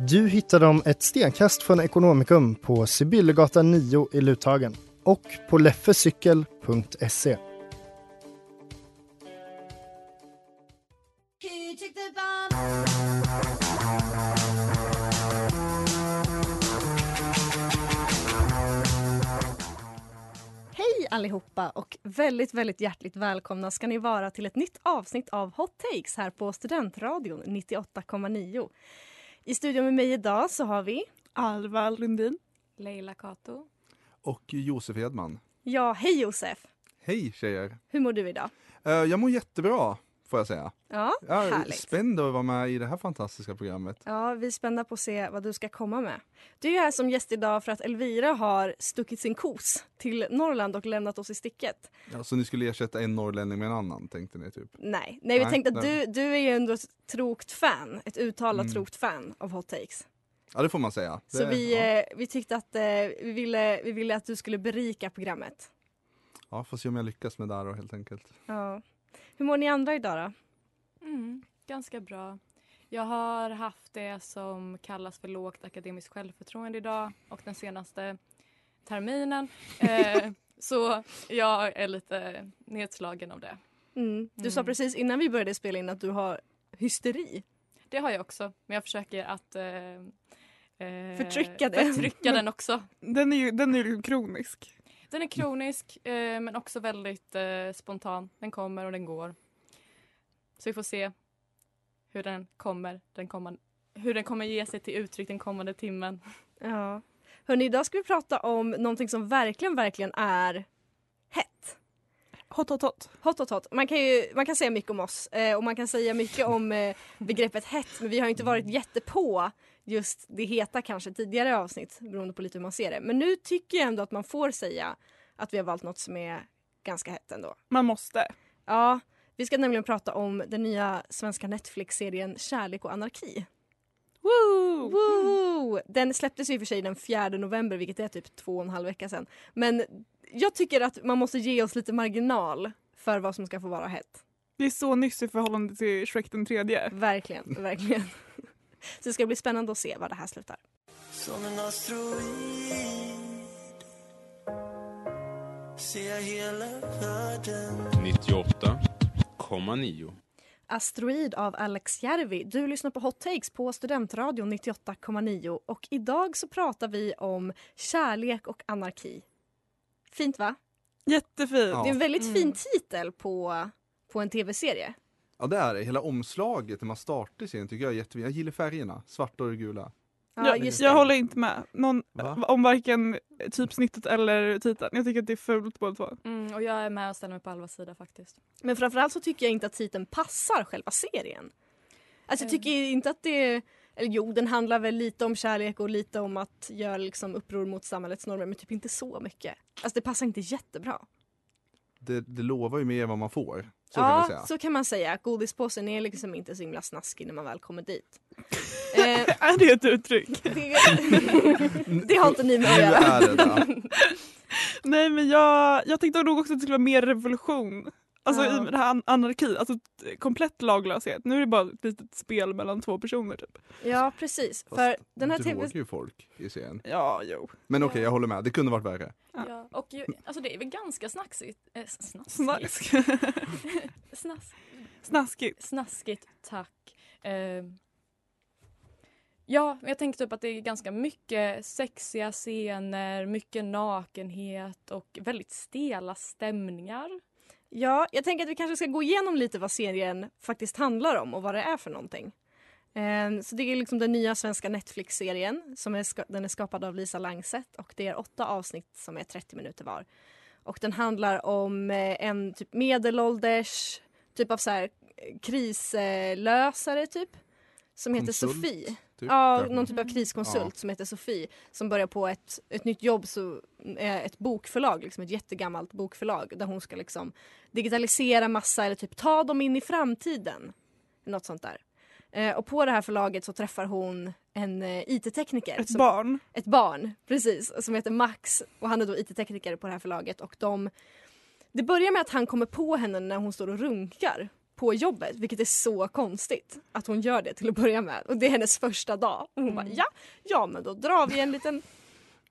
Du hittar dem ett stenkast från Ekonomikum på Sibyllegatan 9 i Luthagen och på leffecykel.se. Hej allihopa och väldigt, väldigt hjärtligt välkomna ska ni vara till ett nytt avsnitt av Hot Takes här på Studentradion 98,9. I studion med mig idag så har vi Alva Lundin. Leila Kato. Och Josef Edman. Ja, hej Josef! Hej tjejer! Hur mår du idag? Uh, jag mår jättebra, får jag säga. Ja, jag är härligt. spänd att vara med i det här fantastiska programmet. Ja, vi är spända på att se vad du ska komma med. Du är här som gäst idag för att Elvira har stuckit sin kos till Norrland och lämnat oss i sticket. Ja, så ni skulle ersätta en norrlänning med en annan, tänkte ni typ? Nej, nej vi Nej, tänkte att nej. du, du är ju ändå ett trogt fan, ett uttalat Mm. trogt fan av Hot Takes. Ja, det får man säga. Så det, vi, ja. eh, vi tyckte att eh, vi, ville, vi ville att du skulle berika programmet. ja, får se om jag lyckas med det här då, helt enkelt. Ja. Hur mår ni andra idag då? Mm, ganska bra. Jag har haft det som kallas för lågt akademiskt självförtroende idag och den senaste terminen. Eh, så jag är lite nedslagen av det. Mm. Du sa Mm. precis innan vi började spela in att du har hysteri. Det har jag också, men jag försöker att eh, eh, Förtrycka det. Förtrycka den också. Den är ju den är kronisk. Den är kronisk eh, men också väldigt eh, spontan. Den kommer och den går. Så vi får se hur den kommer, den kommande, hur den kommer ge sig till uttryck den kommande timmen. Ja. Hörni, idag ska vi prata om någonting som verkligen, verkligen är hett. Hot hot hot. Hot, hot, hot. Man kan, ju, man kan säga mycket om oss eh, och man kan säga mycket om eh, begreppet hett men vi har inte varit jättepå just det heta kanske tidigare avsnitt beroende på lite hur man ser det. Men nu tycker jag ändå att man får säga att vi har valt något som är ganska hett ändå. Man måste. Ja, vi ska nämligen prata om den nya svenska Netflix-serien Kärlek och anarki. Woo! Woo! Den släpptes ju för sig den 4 november vilket är typ två och en halv vecka sedan. Men jag tycker att man måste ge oss lite marginal för vad som ska få vara hett. Det är så nyss i förhållande till Shrek den tredje. Verkligen, verkligen. Så det ska bli spännande att se var det här slutar. Som en asteroid ser jag hela världen 98,9. Asteroid av Alex Järvi. Du lyssnar på Hot Takes på Studentradion 98,9 och idag så pratar vi om kärlek och anarki. Fint va? Jättefint. Ja. Det är en väldigt Mm. fin titel på, på en tv-serie. Ja, det är det. Hela omslaget när man startar serien tycker jag är jättefint. Jag gillar färgerna, svarta och gula. Ja, jag, just jag håller inte med någon, Va? om varken typsnittet eller titeln. Jag tycker att det är fult båda två. Mm, och jag är med och ställer mig på Alvas sida faktiskt. Men framförallt så tycker jag inte att titeln passar själva serien. Alltså jag tycker inte att det... Eller jo, den handlar väl lite om kärlek och lite om att göra liksom uppror mot samhällets normer men typ inte så mycket. Alltså det passar inte jättebra. Det, det lovar ju mer än vad man får. Så kan ja, säga. så kan man säga. Godispåsen är liksom inte så himla snaskig när man väl kommer dit. eh, Är det ett uttryck? det, det har inte ni med att göra. Nej men jag, jag tänkte nog också att det skulle vara mer revolution. Alltså Ja. i det här an- anarki, alltså komplett laglöshet. Nu är det bara ett litet spel mellan två personer typ. Ja, precis. Fast För den här tv... ju folk i serien. Ja, jo. Men okej, jag håller med. Det kunde varit värre. Ja. Ja. Och ju, alltså det är väl ganska snacksigt. Eh, snaskigt. Snask. Snask, Snaskigt. snaskigt, tack. Eh, Ja, jag tänker typ att det är ganska mycket sexiga scener, mycket nakenhet och väldigt stela stämningar. Ja, jag tänker att vi kanske ska gå igenom lite vad serien faktiskt handlar om och vad det är för någonting. Ehm, Så det är liksom den nya svenska Netflix-serien. som är Den är skapad av Lisa Langset och det är åtta avsnitt som är 30 minuter var. Och den handlar om eh, en typ medelålders, typ av så här eh, krislösare typ. Som heter Konsult, Sofie. Typ, ja, någon typ av kriskonsult Ja. som heter Sofie. Som börjar på ett, ett nytt jobb, så, ett bokförlag, liksom ett jättegammalt bokförlag. Där hon ska liksom digitalisera massa eller typ ta dem in i framtiden. Något sånt där. Eh, och på det här förlaget så träffar hon en eh, IT-tekniker. Ett som- barn. Ett barn, precis. Som heter Max och han är då IT-tekniker på det här förlaget. Och de, det börjar med att han kommer på henne när hon står och runkar på jobbet, vilket är så konstigt att hon gör det till att börja med. Och det är hennes första dag. Och hon bara ja, ja men då drar vi en liten...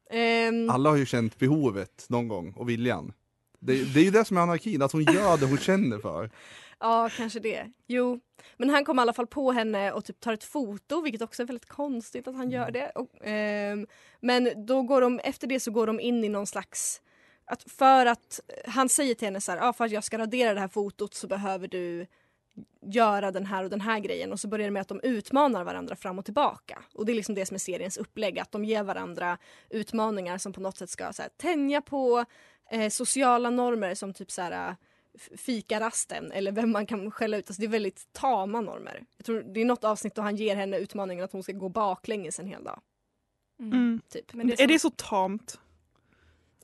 Ehm, Alla har ju känt behovet någon gång och viljan. Det, det är ju det som är anarkin, att hon gör det hon känner för. Ja, kanske det. Jo. Men han kom i alla fall på henne och typ tar ett foto, vilket också är väldigt konstigt att han gör det. Och, ehm, men då går de, efter det så går de in i någon slags... Att för att han säger till henne så här, ah, för att jag ska radera det här fotot så behöver du göra den här och den här grejen och så börjar det med att de utmanar varandra fram och tillbaka. Och det är liksom det som är seriens upplägg, att de ger varandra utmaningar som på något sätt ska så här, tänja på eh, sociala normer som typ så här f- fikarasten eller vem man kan skälla ut. Alltså det är väldigt tama normer. Jag tror det är något avsnitt då han ger henne utmaningen att hon ska gå baklänges en hel dag. Mm. Typ. Men det är, det så tamt?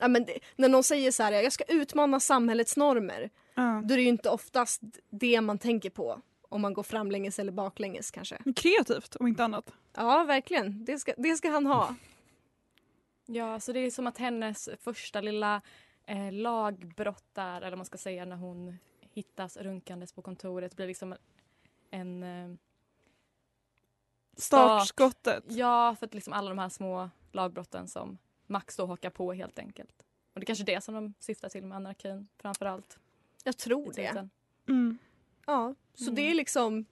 Ja, men det, när någon säger så här, jag ska utmana samhällets normer. Ja. Då är det ju inte oftast det man tänker på. Om man går framlänges eller baklänges kanske. Men Kreativt om inte annat. Ja, verkligen. Det ska, det ska han ha. Ja, så det är som att hennes första lilla eh, lagbrott där, eller man ska säga, när hon hittas runkandes på kontoret blir liksom en... Eh, Startskottet. Ja, för att liksom alla de här små lagbrotten som Max då hakar på helt enkelt. Och det är kanske det som de syftar till med anarkin framför allt. Jag tror det. Mm. Ja, så Mm. det är liksom...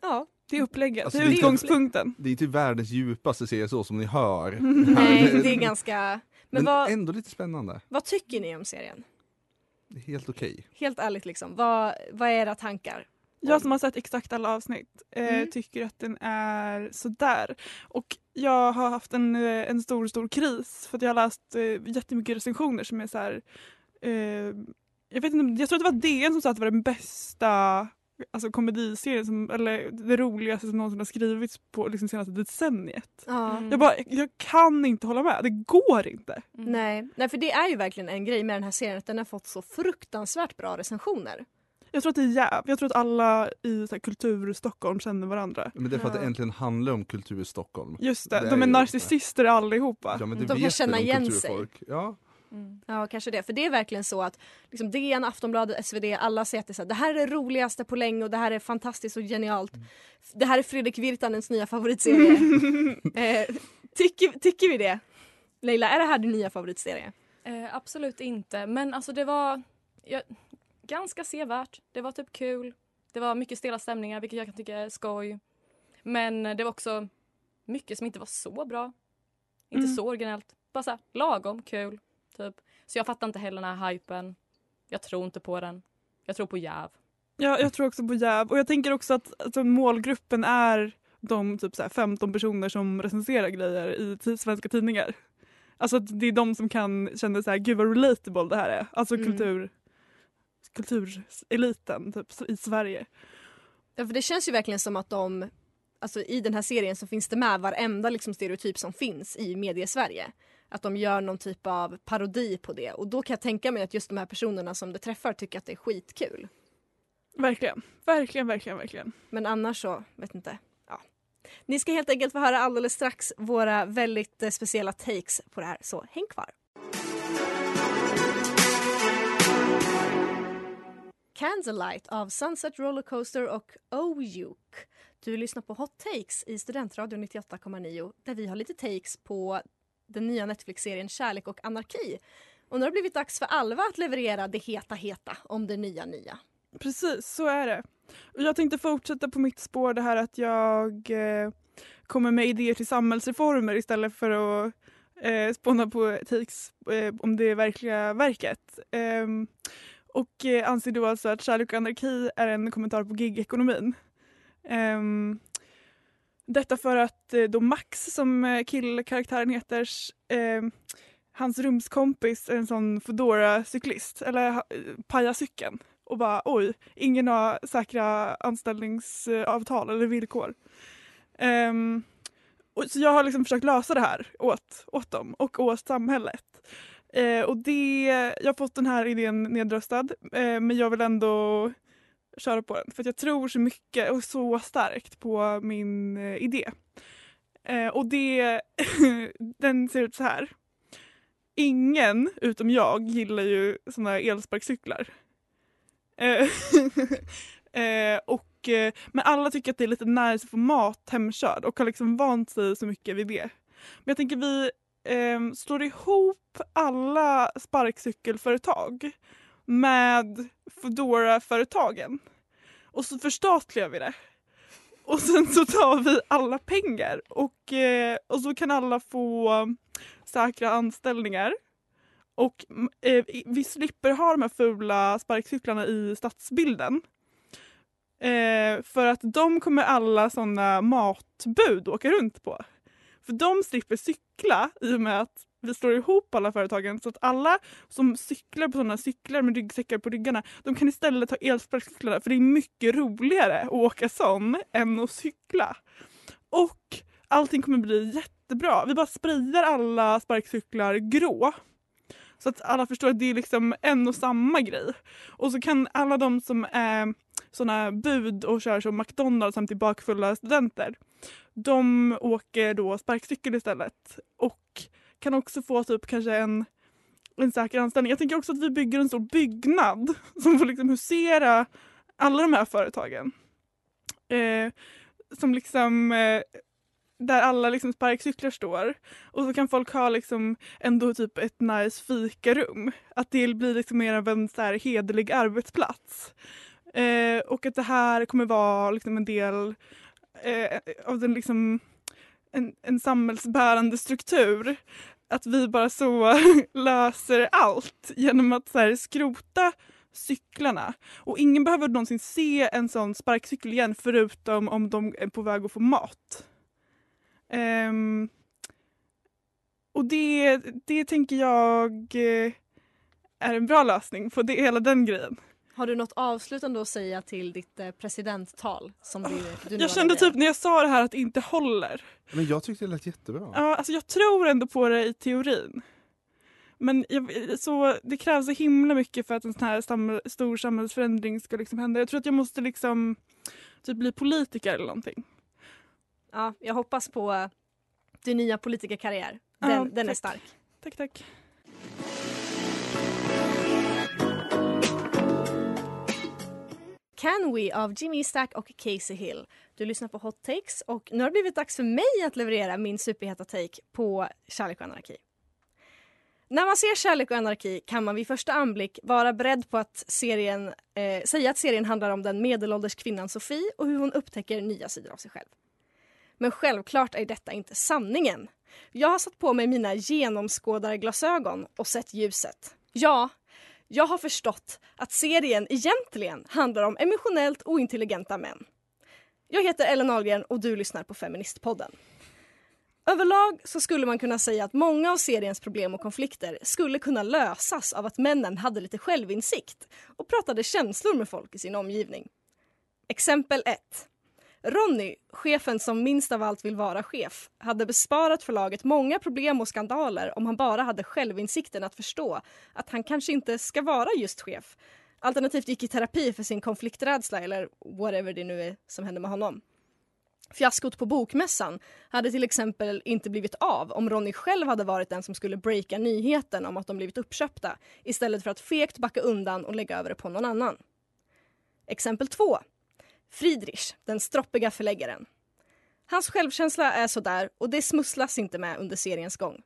Ja. Det är upplägget, Alltså, det är det är- utgångspunkten. Det är inte världens djupaste serie så som ni hör. Nej, det är ganska... Men, Men vad, ändå lite spännande. vad tycker ni om serien? Det är helt okej. Helt ärligt, liksom. vad, vad är era tankar? Jag som har sett exakt alla avsnitt eh, Mm. tycker att den är sådär. Och jag har haft en, eh, en stor, stor kris för att jag har läst eh, jättemycket recensioner som är så här. Eh, jag, vet inte, jag tror att det var DN som sa att det var den bästa alltså, komediserien, som, eller det roligaste som någonsin har skrivits på liksom, senaste decenniet. Ja. Mm. Jag, bara, jag kan inte hålla med, det går inte. Nej. Nej, för det är ju verkligen en grej med den här serien att den har fått så fruktansvärt bra recensioner. Jag tror att det är jäv. Jag tror att alla i så här, kultur Stockholm känner varandra. Men det är för att det äntligen handlar om kultur i Stockholm. Just det, Det de är är narcissister allihopa. Ja, men det De kan känna om igen kulturfolk. Ja. Mm. Ja, kanske det. För det är verkligen så att liksom DN, Aftonbladet, SvD, alla säger att det, är så här, det här är det roligaste på länge och det här är fantastiskt och genialt. Det här är Fredrik Virtanens nya favoritserie. eh, tycker, tycker vi det? Leila, är det här din nya favoritserie? Eh, absolut inte, men alltså det var ja, ganska sevärt. Det var typ kul. Det var mycket stela stämningar, vilket jag kan tycka är skoj. Men det var också mycket som inte var så bra. Inte Mm. så originellt. Bara så här, lagom kul. Typ. Så jag fattar inte heller den här hypen. Jag tror inte på den. Jag tror på jäv. Ja, jag tror också på jäv. Och jag tänker också att alltså, målgruppen är de typ så här 15 personer som recenserar grejer i svenska tidningar. Alltså det är de som kan känna så här, gud vad relatable det här är. Alltså Mm. kultur, kultureliten typ, i Sverige. Ja, för det känns ju verkligen som att de, alltså i den här serien så finns det med varenda liksom stereotyp som finns i mediesverige. Att de gör någon typ av parodi på det och då kan jag tänka mig att just de här personerna som det träffar tycker att det är skitkul. Verkligen, verkligen, verkligen, verkligen. Men annars så, vet inte. Ja. Ni ska helt enkelt få höra alldeles strax våra väldigt eh, speciella takes på det här, så häng kvar. Candlelight av Sunset Rollercoaster och Ojuk. Du lyssnar på Hot Takes i Studentradion 98,9 där vi har lite takes på den nya Netflix-serien Kärlek och anarki. Och nu har det blivit dags för Alva att leverera det heta heta om det nya nya. Precis, så är det. Och jag tänkte fortsätta på mitt spår det här att jag eh, kommer med idéer till samhällsreformer istället för att eh, spåna politik eh, om det verkliga verket. Eh, och eh, anser då alltså att Kärlek och anarki är en kommentar på gigekonomin. Um, detta för att eh, då Max, som eh, killkaraktären heter, eh, hans rumskompis är en sån foodora cyklist eller eh, pajar cykeln och bara oj, ingen har säkra anställningsavtal eller villkor. Um, och så jag har liksom försökt lösa det här åt, åt dem och åt samhället. Eh, och det, jag har fått den här idén nedröstad eh, men jag vill ändå köra på den för att jag tror så mycket och så starkt på min eh, idé. Eh, och det, den ser ut så här. Ingen utom jag gillar ju såna här elsparkcyklar. Eh, eh, och, eh, men alla tycker att det är lite nice att få mat hemkörd och har liksom vant sig så mycket vid det. Men jag tänker vi eh, slår ihop alla sparkcykelföretag med Foodora-företagen och så förstatligar vi det. Och sen så tar vi alla pengar och, eh, och så kan alla få säkra anställningar. Och eh, vi slipper ha de här fula sparkcyklarna i stadsbilden. Eh, för att de kommer alla såna matbud åka runt på. För de slipper cykla i och med att vi slår ihop alla företagen så att alla som cyklar på sådana cyklar med ryggsäckar på ryggarna de kan istället ta elsparkcyklar för det är mycket roligare att åka sån än att cykla. Och allting kommer bli jättebra. Vi bara sprayar alla sparkcyklar grå. Så att alla förstår att det är liksom en och samma grej. Och så kan alla de som är sådana bud och kör som McDonalds samt till bakfulla studenter. De åker då sparkcykel istället och kan också få typ kanske en, en säker anställning. Jag tänker också att vi bygger en stor byggnad som får liksom husera alla de här företagen. Eh, som liksom eh, där alla liksom sparkcyklar står och så kan folk ha liksom ändå typ ett nice fikarum. Att det blir liksom mer av en så här hederlig arbetsplats. Eh, och att det här kommer vara liksom en del eh, av den liksom en, en samhällsbärande struktur. Att vi bara så löser allt genom att så här, skrota cyklarna. Och ingen behöver någonsin se en sån sparkcykel igen förutom om de är på väg att få mat. Um, och det, det tänker jag eh, är en bra lösning på det, hela den grejen. Har du något avslutande att säga till ditt eh, presidenttal? Som du, du nu har Jag kände typ när jag sa det här att det inte håller. Men jag tyckte det lät jättebra. Ja, alltså jag tror ändå på det i teorin. Men jag, så det krävs så himla mycket för att en sån här samhäll, stor samhällsförändring ska liksom hända. Jag tror att jag måste liksom typ bli politiker eller någonting. Ja, jag hoppas på eh, din nya politikerkarriär. Den, Ja, den är tack. stark. Tack, tack. Can We av Jimmy Stack och Casey Hill. Du lyssnar på Hot Takes och nu har det blivit dags för mig att leverera min superheta take på Kärlek och anarki. När man ser Kärlek och anarki kan man vid första anblick vara beredd på att serien, eh, säga att serien handlar om den medelålders kvinnan Sofie och hur hon upptäcker nya sidor av sig själv. Men självklart är detta inte sanningen. Jag har satt på mig mina genomskådarglasögon och sett ljuset. Ja, jag har förstått att serien egentligen handlar om emotionellt ointelligenta män. Jag heter Ellen Ahlgren och du lyssnar på Feministpodden. Överlag så skulle man kunna säga att många av seriens problem och konflikter skulle kunna lösas av att männen hade lite självinsikt och pratade känslor med folk i sin omgivning. Exempel 1. Ronny, chefen som minst av allt vill vara chef, hade besparat förlaget många problem och skandaler om han bara hade självinsikten att förstå att han kanske inte ska vara just chef. Alternativt gick i terapi för sin konflikträdsla eller whatever det nu är som hände med honom. Fiaskot på Bokmässan hade till exempel inte blivit av om Ronny själv hade varit den som skulle breaka nyheten om att de blivit uppköpta istället för att fegt backa undan och lägga över det på någon annan. Exempel 2. Friedrich, den stroppiga förläggaren. Hans självkänsla är sådär och det smusslas inte med under seriens gång.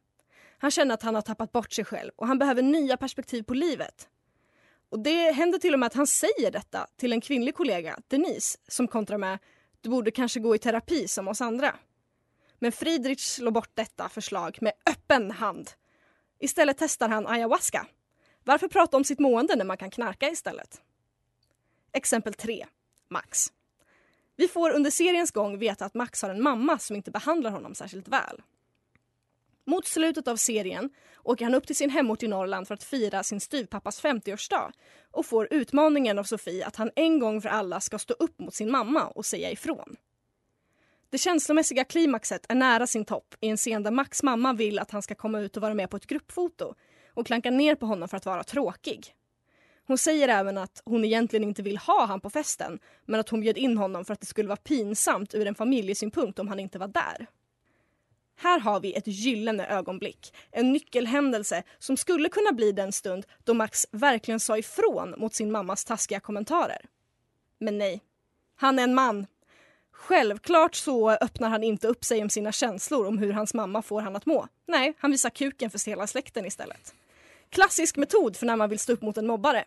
Han känner att han har tappat bort sig själv och han behöver nya perspektiv på livet. Och det händer till och med att han säger detta till en kvinnlig kollega, Denise, som kontrar med “du borde kanske gå i terapi som oss andra”. Men Friedrich slår bort detta förslag med öppen hand. Istället testar han ayahuasca. Varför prata om sitt mående när man kan knarka istället? Exempel 3. Max. Vi får under seriens gång veta att Max har en mamma som inte behandlar honom särskilt väl. Mot slutet av serien åker han upp till sin hemort i Norrland för att fira sin styvpappas 50-årsdag och får utmaningen av Sofie att han en gång för alla ska stå upp mot sin mamma och säga ifrån. Det känslomässiga klimaxet är nära sin topp i en scen där Max mamma vill att han ska komma ut och vara med på ett gruppfoto och klankar ner på honom för att vara tråkig. Hon säger även att hon egentligen inte vill ha han på festen men att hon bjöd in honom för att det skulle vara pinsamt ur en familjesynpunkt om han inte var där. Här har vi ett gyllene ögonblick, en nyckelhändelse som skulle kunna bli den stund då Max verkligen sa ifrån mot sin mammas taskiga kommentarer. Men nej, han är en man. Självklart så öppnar han inte upp sig om sina känslor om hur hans mamma får han att må. Nej, han visar kuken för hela släkten istället. Klassisk metod för när man vill stå upp mot en mobbare.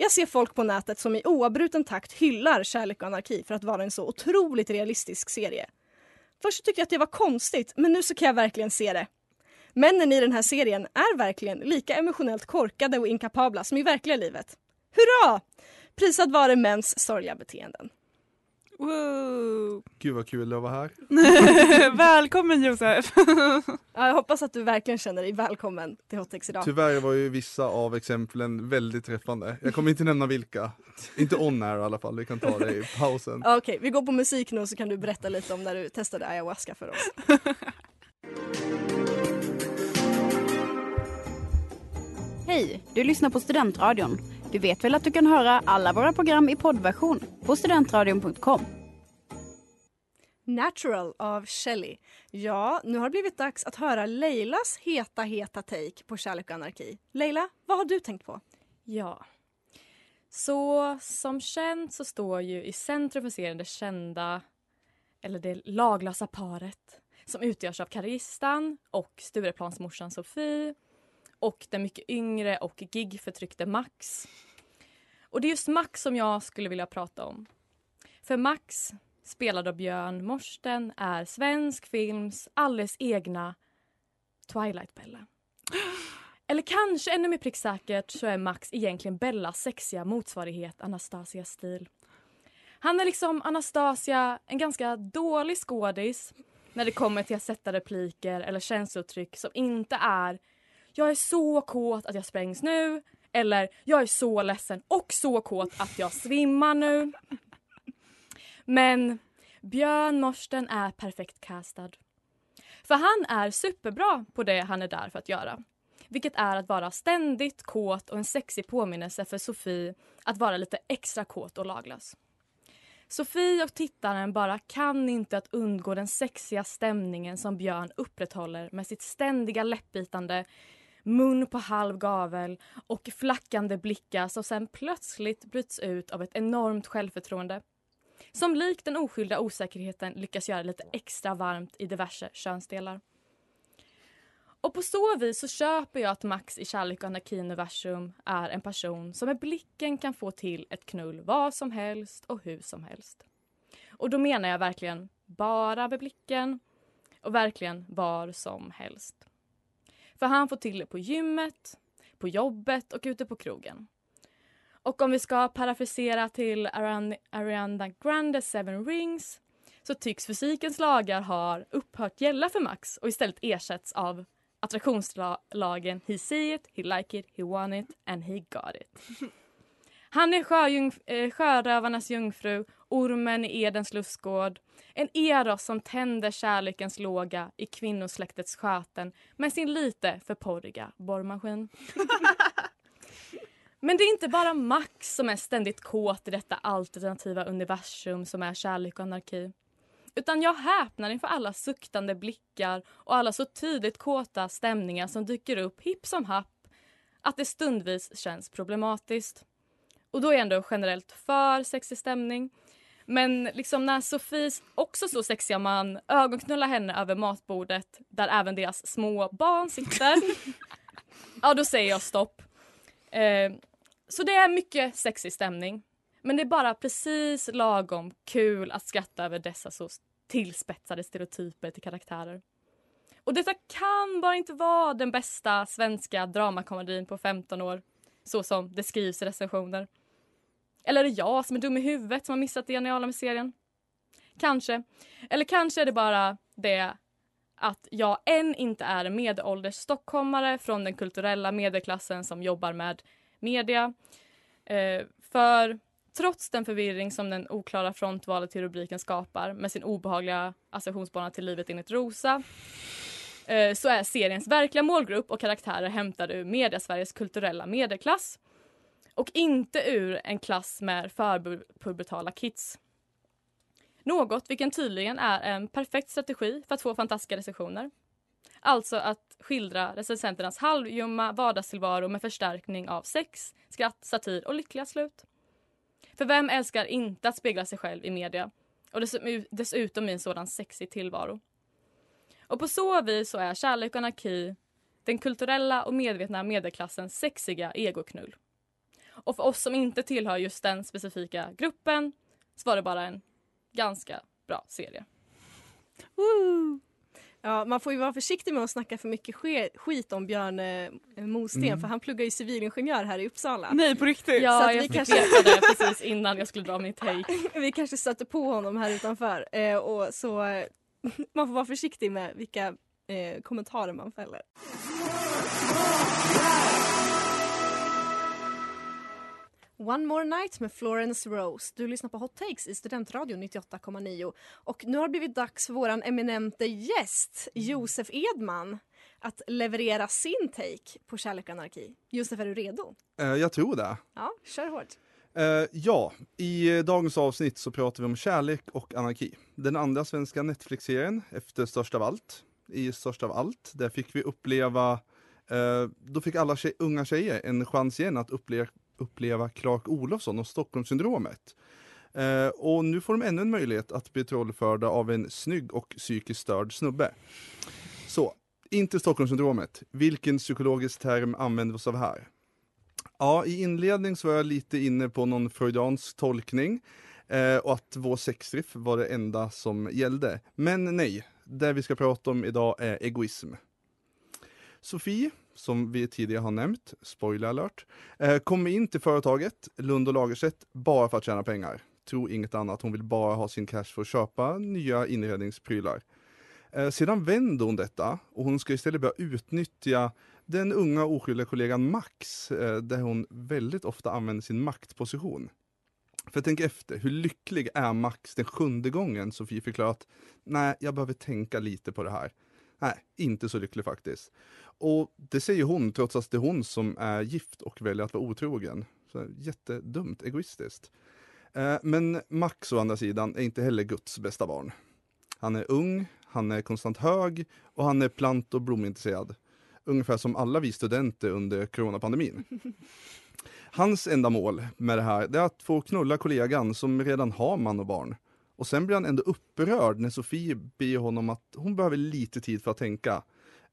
Jag ser folk på nätet som i oavbruten takt hyllar Kärlek och anarki för att vara en så otroligt realistisk serie. Först tyckte jag att det var konstigt, men nu så kan jag verkligen se det. Männen i den här serien är verkligen lika emotionellt korkade och inkapabla som i verkliga livet. Hurra! Prisad vare mäns sorgliga beteenden. Wow. Gud vad kul att vara här. Välkommen Josef! Ja, jag hoppas att du verkligen känner dig välkommen till Hottex idag. Tyvärr var ju vissa av exemplen väldigt träffande. Jag kommer inte nämna vilka. Inte on air i alla fall, vi kan ta det i pausen. Okej, vi går på musik nu så kan du berätta lite om när du testade ayahuasca för oss. Hej, du lyssnar på Studentradion. Du vet väl att du kan höra alla våra program i poddversion på studentradion.com. Natural av Shelley. Ja, nu har det blivit dags att höra Leilas heta, heta take på kärlek och anarki. Leila, vad har du tänkt på? Ja. Så som känt så står ju i centrum för serien det kända, eller det laglösa paret som utgörs av Karistan och Stureplansmorsan Sofie och den mycket yngre och gigförtryckte Max. Och det är just Max som jag skulle vilja prata om. För Max, spelad av Björn Morsten, är svensk films alldeles egna Twilight-Bella. Eller kanske ännu mer pricksäkert så är Max egentligen Bellas sexiga motsvarighet Anastasias stil. Han är liksom Anastasia, en ganska dålig skådis när det kommer till att sätta repliker eller känslouttryck som inte är “jag är så kåt att jag sprängs nu” eller “jag är så ledsen och så kåt att jag svimmar nu”. Men Björn Morsten är perfekt castad. För han är superbra på det han är där för att göra. Vilket är att vara ständigt kåt och en sexig påminnelse för Sofie att vara lite extra kåt och laglös. Sofie och tittaren bara kan inte att undgå den sexiga stämningen som Björn upprätthåller med sitt ständiga läppbitande, mun på halv gavel och flackande blickar som sen plötsligt bryts ut av ett enormt självförtroende. Som likt den oskyldiga osäkerheten lyckas göra lite extra varmt i diverse könsdelar. Och på så vis så köper jag att Max i Kärlek och anarki-universum är en person som med blicken kan få till ett knull vad som helst och hur som helst. Och då menar jag verkligen bara med blicken och verkligen var som helst. För han får till det på gymmet, på jobbet och ute på krogen. Och om vi ska parafrasera till Ariana, Ariana Grande Seven Rings så tycks fysikens lagar ha upphört gälla för Max och istället ersätts av attraktionslagen He see it, he like it, he want it and he got it. Han är sjöjungf- eh, sjörövarnas jungfru, ormen i Edens lustgård. En eros som tänder kärlekens låga i kvinnosläktets sköten med sin lite för porriga borrmaskin. Men det är inte bara Max som är ständigt kåt i detta alternativa universum som är kärlek och anarki. Utan jag häpnar inför alla suktande blickar och alla så tydligt kåta stämningar som dyker upp hipp som happ att det stundvis känns problematiskt. Och då är jag ändå generellt för sexig stämning. Men liksom när Sofies också så sexiga man ögonknullar henne över matbordet där även deras små barn sitter. ja, då säger jag stopp. Eh, så det är mycket sexig stämning. Men det är bara precis lagom kul att skratta över dessa så tillspetsade stereotyper till karaktärer. Och detta kan bara inte vara den bästa svenska dramakomedin på 15 år, så som det skrivs i recensioner. Eller är det jag som är dum i huvudet som har missat det geniala med serien? Kanske. Eller kanske är det bara det att jag än inte är en medelålders stockholmare från den kulturella medelklassen som jobbar med media. Eh, för trots den förvirring som den oklara frontvalet till rubriken skapar med sin obehagliga associationsbana till livet enligt Rosa eh, så är seriens verkliga målgrupp och karaktärer hämtade ur mediasveriges kulturella medelklass och inte ur en klass med förpubertala kids. Något vilken tydligen är en perfekt strategi för att få fantastiska recensioner. Alltså att skildra recensenternas halvljumma vardagstillvaro med förstärkning av sex, skratt, satir och lyckliga slut. För vem älskar inte att spegla sig själv i media och dessutom i en sådan sexig tillvaro? Och på så vis så är kärlek och anarki den kulturella och medvetna medelklassens sexiga egoknull. Och för oss som inte tillhör just den specifika gruppen så var det bara en ganska bra serie. Woo! Ja, man får ju vara försiktig med att snacka för mycket skit om Björn eh, Mosten Mm. för han pluggar ju civilingenjör här i Uppsala. Nej, på riktigt? Ja, Så att jag vi kanske... veta det precis innan jag skulle dra min take. vi kanske stötte på honom här utanför. Eh, och så eh, man får vara försiktig med vilka eh, kommentarer man fäller. One More Night med Florence Rose. Du lyssnar på Hot Takes i Studentradion 98,9. Och nu har det blivit dags för våran eminente gäst, Josef Edman, att leverera sin take på kärlek och anarki. Josef, är du redo? Eh, jag tror det. Ja, kör hårt. Eh, ja, i dagens avsnitt så pratar vi om kärlek och anarki. Den andra svenska Netflix-serien efter Störst av allt. I Störst av allt, där fick vi uppleva, eh, då fick alla tjej, unga tjejer en chans igen att uppleva, uppleva Clark Olofsson och Stockholmssyndromet. Eh, och nu får de ännu en möjlighet att bli trollförda av en snygg och psykiskt störd snubbe. Så, inte Stockholmssyndromet. Vilken psykologisk term använder vi oss av här? Ja, i inledning så var jag lite inne på någon freudiansk tolkning eh, och att vår sexdrift var det enda som gällde. Men nej, det vi ska prata om idag är egoism. Sofie, som vi tidigare har nämnt, spoiler alert, eh, kommer in till företaget Lund och Lagerstedt bara för att tjäna pengar. Tro inget annat, hon vill bara ha sin cash för att köpa nya inredningsprylar. Eh, sedan vänder hon detta och hon ska istället börja utnyttja den unga oskyldiga kollegan Max, eh, där hon väldigt ofta använder sin maktposition. För tänk efter, hur lycklig är Max den sjunde gången Sofie förklarar att nej, jag behöver tänka lite på det här. Nej, inte så lycklig faktiskt. Och det säger hon trots att det är hon som är gift och väljer att vara otrogen. Så jättedumt, egoistiskt. Eh, Men Max å andra sidan är inte heller Guds bästa barn. Han är ung, han är konstant hög och han är plant och blomintresserad. Ungefär som alla vi studenter under coronapandemin. Hans enda mål med det här är att få knulla kollegan som redan har man och barn. Och sen blir han ändå upprörd när Sofie ber honom att hon behöver lite tid för att tänka.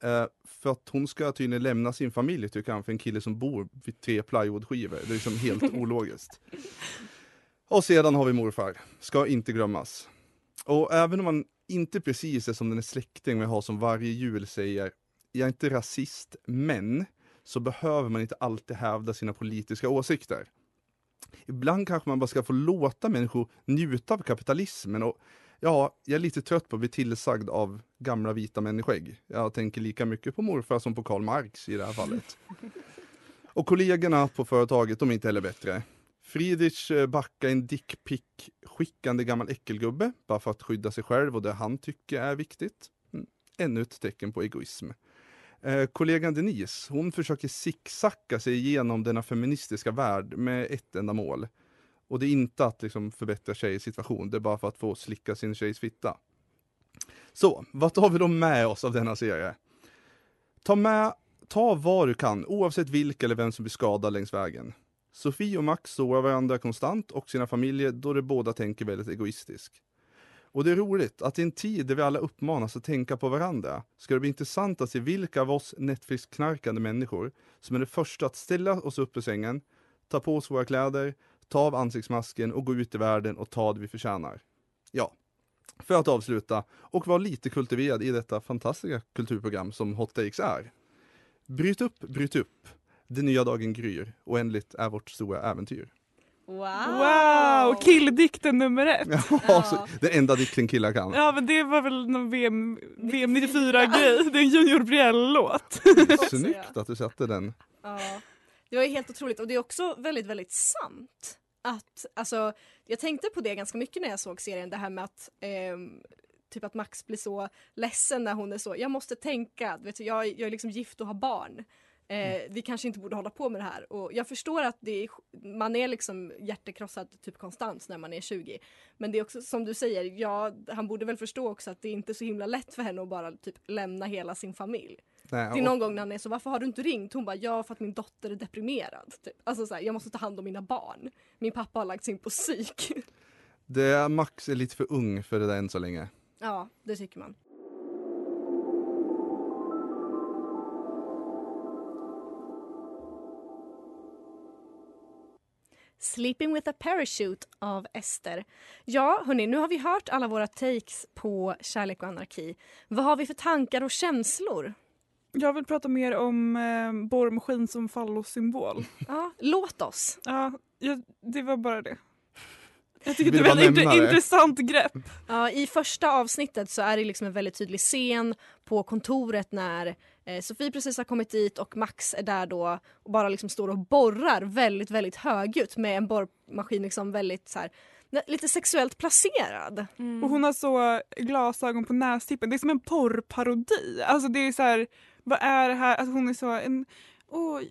Eh, för att hon ska tydligen lämna sin familj tycker han för en kille som bor vid tre plywoodskivor. Det är liksom helt ologiskt. Och sedan har vi morfar, ska inte glömmas. Och även om man inte precis är som den släkting vi har som varje jul säger, jag är inte rasist, men så behöver man inte alltid hävda sina politiska åsikter. Ibland kanske man bara ska få låta människor njuta av kapitalismen och ja, jag är lite trött på att bli tillsagd av gamla vita människor. Jag tänker lika mycket på morfar som på Karl Marx i det här fallet. Och kollegorna på företaget, de är inte heller bättre. Friedrich eh, backar en dickpic skickande gammal äckelgubbe bara för att skydda sig själv och det han tycker är viktigt. Mm. Ännu ett tecken på egoism. Eh, kollegan Denise, hon försöker zigzacka sig igenom denna feministiska värld med ett enda mål. Och det är inte att liksom, förbättra tjejers situation, det är bara för att få slicka sin tjejs fitta. Så, vad tar vi då med oss av denna serie? Ta med, ta vad du kan, oavsett vilka eller vem som blir skadad längs vägen. Sofie och Max sårar varandra konstant och sina familjer då de båda tänker väldigt egoistiskt. Och det är roligt att i en tid där vi alla uppmanas att tänka på varandra ska det bli intressant att se vilka av oss Netflix-knarkande människor som är det första att ställa oss upp ur sängen, ta på oss våra kläder, ta av ansiktsmasken och gå ut i världen och ta det vi förtjänar. Ja, för att avsluta och vara lite kultiverad i detta fantastiska kulturprogram som Hot Takes är. Bryt upp, bryt upp. Den nya dagen gryr. Oändligt är vårt stora äventyr. Wow! Wow, killdikten nummer ett. Ja, så, den enda dikten killar kan. Ja men det var väl någon VM, VM 94 grej. Det är en Junior Brielle-låt. Snyggt att du satte den. Ja, det var ju helt otroligt och det är också väldigt, väldigt sant. Att, alltså, jag tänkte på det ganska mycket när jag såg serien, det här med att ehm, typ att Max blir så ledsen när hon är så, jag måste tänka, vet du, jag, jag är liksom gift och har barn. Eh, vi kanske inte borde hålla på med det här. Och jag förstår att det är, man är liksom hjärtekrossad typ konstant när man är 20. Men det är också som du säger, ja, han borde väl förstå också att det är inte är så himla lätt för henne att bara typ lämna hela sin familj. Nej, Det är och- någon gång när han är så, varför har du inte ringt? Hon bara, ja för att min dotter är deprimerad. Typ. Alltså så här, jag måste ta hand om mina barn. Min pappa har lagt sig in på psyk. Det, Max är lite för ung för det där än så länge. ja, det tycker man. Sleeping with a parachute av Ester. Ja, hörni, nu har vi hört alla våra takes på kärlek och anarki. Vad har vi för tankar och känslor? Jag vill prata mer om eh, borrmaskin som fallosymbol. Ja, låt oss. Ja, jag, det var bara det. Jag tycker Vill det är ett väldigt intressant grepp. Ja, I första avsnittet så är det liksom en väldigt tydlig scen på kontoret när eh, Sofie precis har kommit dit och Max är där då och bara liksom står och borrar väldigt, väldigt högljutt med en borrmaskin liksom väldigt så här, lite sexuellt placerad. Och hon har så glasögon på nästippen. Det är som en porrparodi. Alltså det är så här, vad är det här? Alltså hon är så en åh,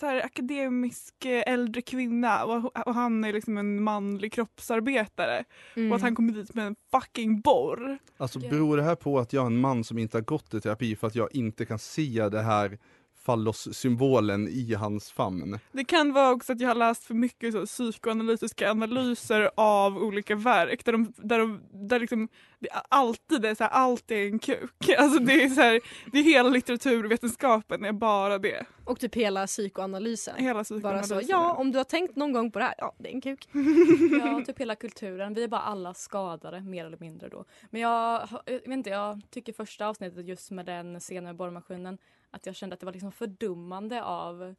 så här, akademisk eh, äldre kvinna och, och han är liksom en manlig kroppsarbetare. Mm. Och att han kommer dit med en fucking borr. Alltså beror det här på att jag är en man som inte har gått i terapi för att jag inte kan se det här fallossymbolen i hans famn? Det kan vara också att jag har läst för mycket så, psykoanalytiska analyser av olika verk där, de, där, de, där liksom, det är alltid är så här, allt är en kuk. Alltså det är så här, det är hela litteraturvetenskapen är bara det. Och typ hela psykoanalysen. Hela Bara psykoanalysen. så, ja om du har tänkt någon gång på det här, ja det är en kuk. Ja, typ hela kulturen. Vi är bara alla skadade, mer eller mindre då. Men jag, jag vet inte, jag tycker första avsnittet just med den scenen med borrmaskinen att jag kände att det var liksom fördummande av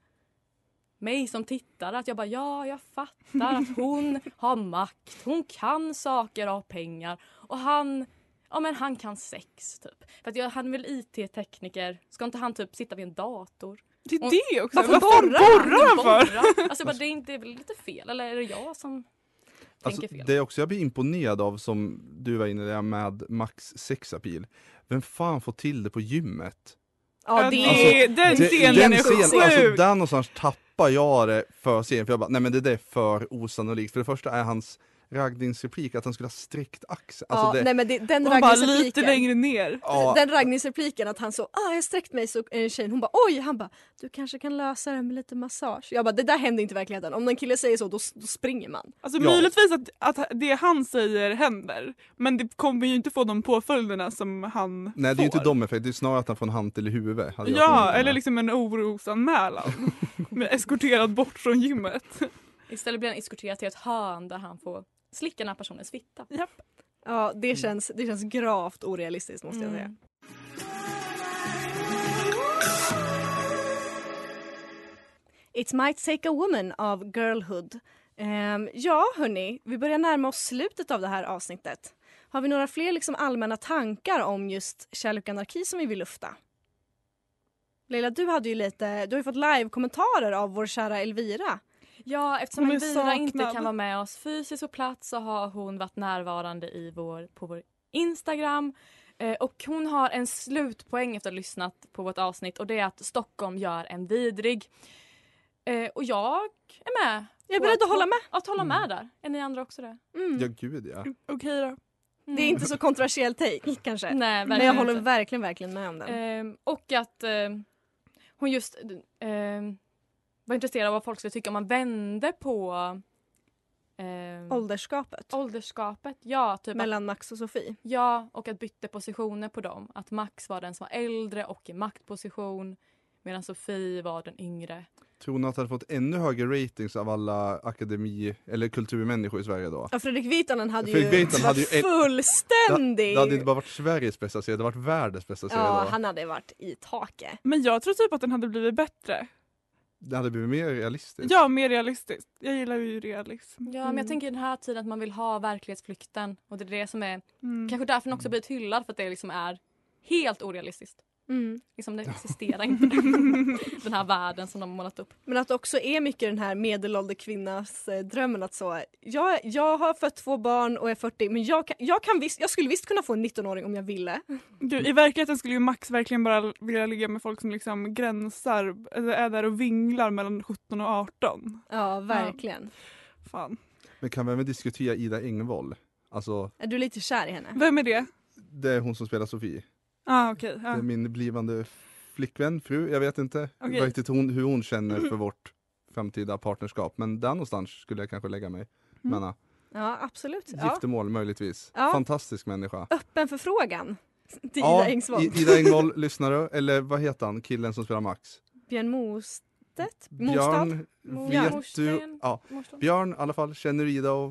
mig som tittare. Att jag bara, ja, jag fattar att hon har makt, hon kan saker och har pengar och han Ja men han kan sex typ. För att jag, han är väl IT-tekniker. Ska inte han typ sitta vid en dator? Det är Och- det också. Varför Vad fan borrar borrar han för? Borra? Alltså jag bara, det är inte det är väl lite fel eller är det jag som Alltså, tänker fel? det är också jag blir imponerad av som du var inne där med Max sexapil. Vem fan får till det på gymmet? Ja det det- är... den scenen den är scen- sjuk. Alltså där någonstans tappar jag det för serien för jag bara, nej men det där är för osannolikt. För det första är hans raggningsreplik att han skulle ha sträckt axeln. Alltså ja, det, nej men det, den Och bara lite längre ner. ja, Den raggningsrepliken att han så, ah jag har sträckt mig så en tjej, hon bara oj, han bara du kanske kan lösa det med lite massage. Jag bara det där händer inte i verkligheten. Om en kille säger så då, då springer man. Alltså Ja. möjligtvis att, att det han säger händer. Men det kommer ju inte få de påföljderna som han nej det är får. ju inte de effekterna, det är snarare att han får en hantel i huvudet. Ja, eller liksom en orosanmälan. med eskorterad bort från gymmet. Istället blir han eskorterad till ett hörn där han får slicka den här personens fitta. Ja det känns, det känns gravt orealistiskt måste jag säga. Mm. It might take a woman av Girlhood. Ehm, ja hörni, vi börjar närma oss slutet av det här avsnittet. Har vi några fler liksom allmänna tankar om just kärlek och anarki som vi vill lufta? Leila, du hade ju lite, du har ju fått live-kommentarer av vår kära Elvira. Ja, eftersom Hon Elvira inte kan vara med oss fysiskt på plats så har hon varit närvarande i vår, på vår Instagram. Eh, och hon har en slutpoäng efter att ha lyssnat på vårt avsnitt och det är att Stockholm gör en vidrig. Eh, och jag är med. Jag är beredd att hålla med. Att hålla med där. Är ni andra också det? Mm. Ja gud ja. Okej då. Det är inte så kontroversiell take kanske. Nej, Men jag håller inte. verkligen, verkligen med om den. Ehm, och att ehm, hon just ehm, var intresserad av vad folk skulle tycka om man vände på ehm, Ålderskapet ålderskapet. Ja, typ att, mellan Max och Sofie. ja, och att bytte positioner på dem. Att Max var den som var äldre och i maktposition medan Sofie var den yngre. Tror ni att det hade fått ännu högre ratings av alla akademi eller kulturmänniskor i Sverige då? Ja, Fredrik Virtanen hade Fredrik ju Virtanen hade varit en- fullständig. Det hade inte bara varit Sveriges bästa serie, det hade varit världens bästa serie ja, då. han hade varit i taket. Men jag tror typ att den hade blivit bättre. Det hade blivit mer realistiskt. Ja, mer realistiskt. Jag gillar ju realism. Ja, men jag tänker i den här tiden att man vill ha verklighetsflykten och det är det som är Mm. kanske därför den också blivit hyllad för att det liksom är helt orealistiskt. Mm. Liksom det existerar inte den, den här världen som de har målat upp. Men att det också är mycket den här medelålder kvinnas eh, drömmen att så, jag, jag har fött två barn och är 40 men jag, kan, jag, kan visst, jag skulle visst kunna få en 19-åring om jag ville. Gud, I verkligheten skulle ju Max verkligen bara vilja ligga med folk som liksom gränsar, eller är där och vinglar mellan 17 och 18. Ja, verkligen. Fan. Men kan vi även diskutera Ida Engvall? Alltså, Är du lite kär i henne? Vem är det? det är hon som spelar Sofie. Ah, okej. Det ja. är min blivande flickvän, fru, jag vet inte Okej. riktigt hon, hur hon känner för vårt framtida partnerskap. Men där någonstans skulle jag kanske lägga mig. Mm. Menna, Ja, absolut. Ja. giftermål möjligtvis. Ja. Fantastisk människa. Öppen förfrågan till Ja, Ida Engvall. I- Ida Engvall, lyssnar du? Eller vad heter han, killen som spelar Max? Björn Mostedt? Björn, vet Morsten. du? Ja. Morsten. Björn i alla fall, känner du Ida och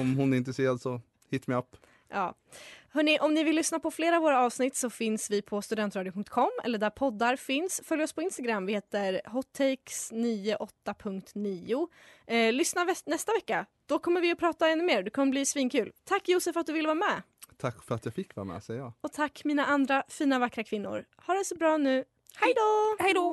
om hon är intresserad så hit me up. Ja. Hörrni, om ni vill lyssna på flera av våra avsnitt så finns vi på studentradio.com eller där poddar finns. Följ oss på Instagram, vi heter hottakes98.9. Eh, lyssna nästa vecka, då kommer vi att prata ännu mer. Det kommer bli svinkul. Tack Josef för att du ville vara med. Tack för att jag fick vara med säger jag. Och tack mina andra fina vackra kvinnor. Ha det så bra nu. Hej då! Hej då!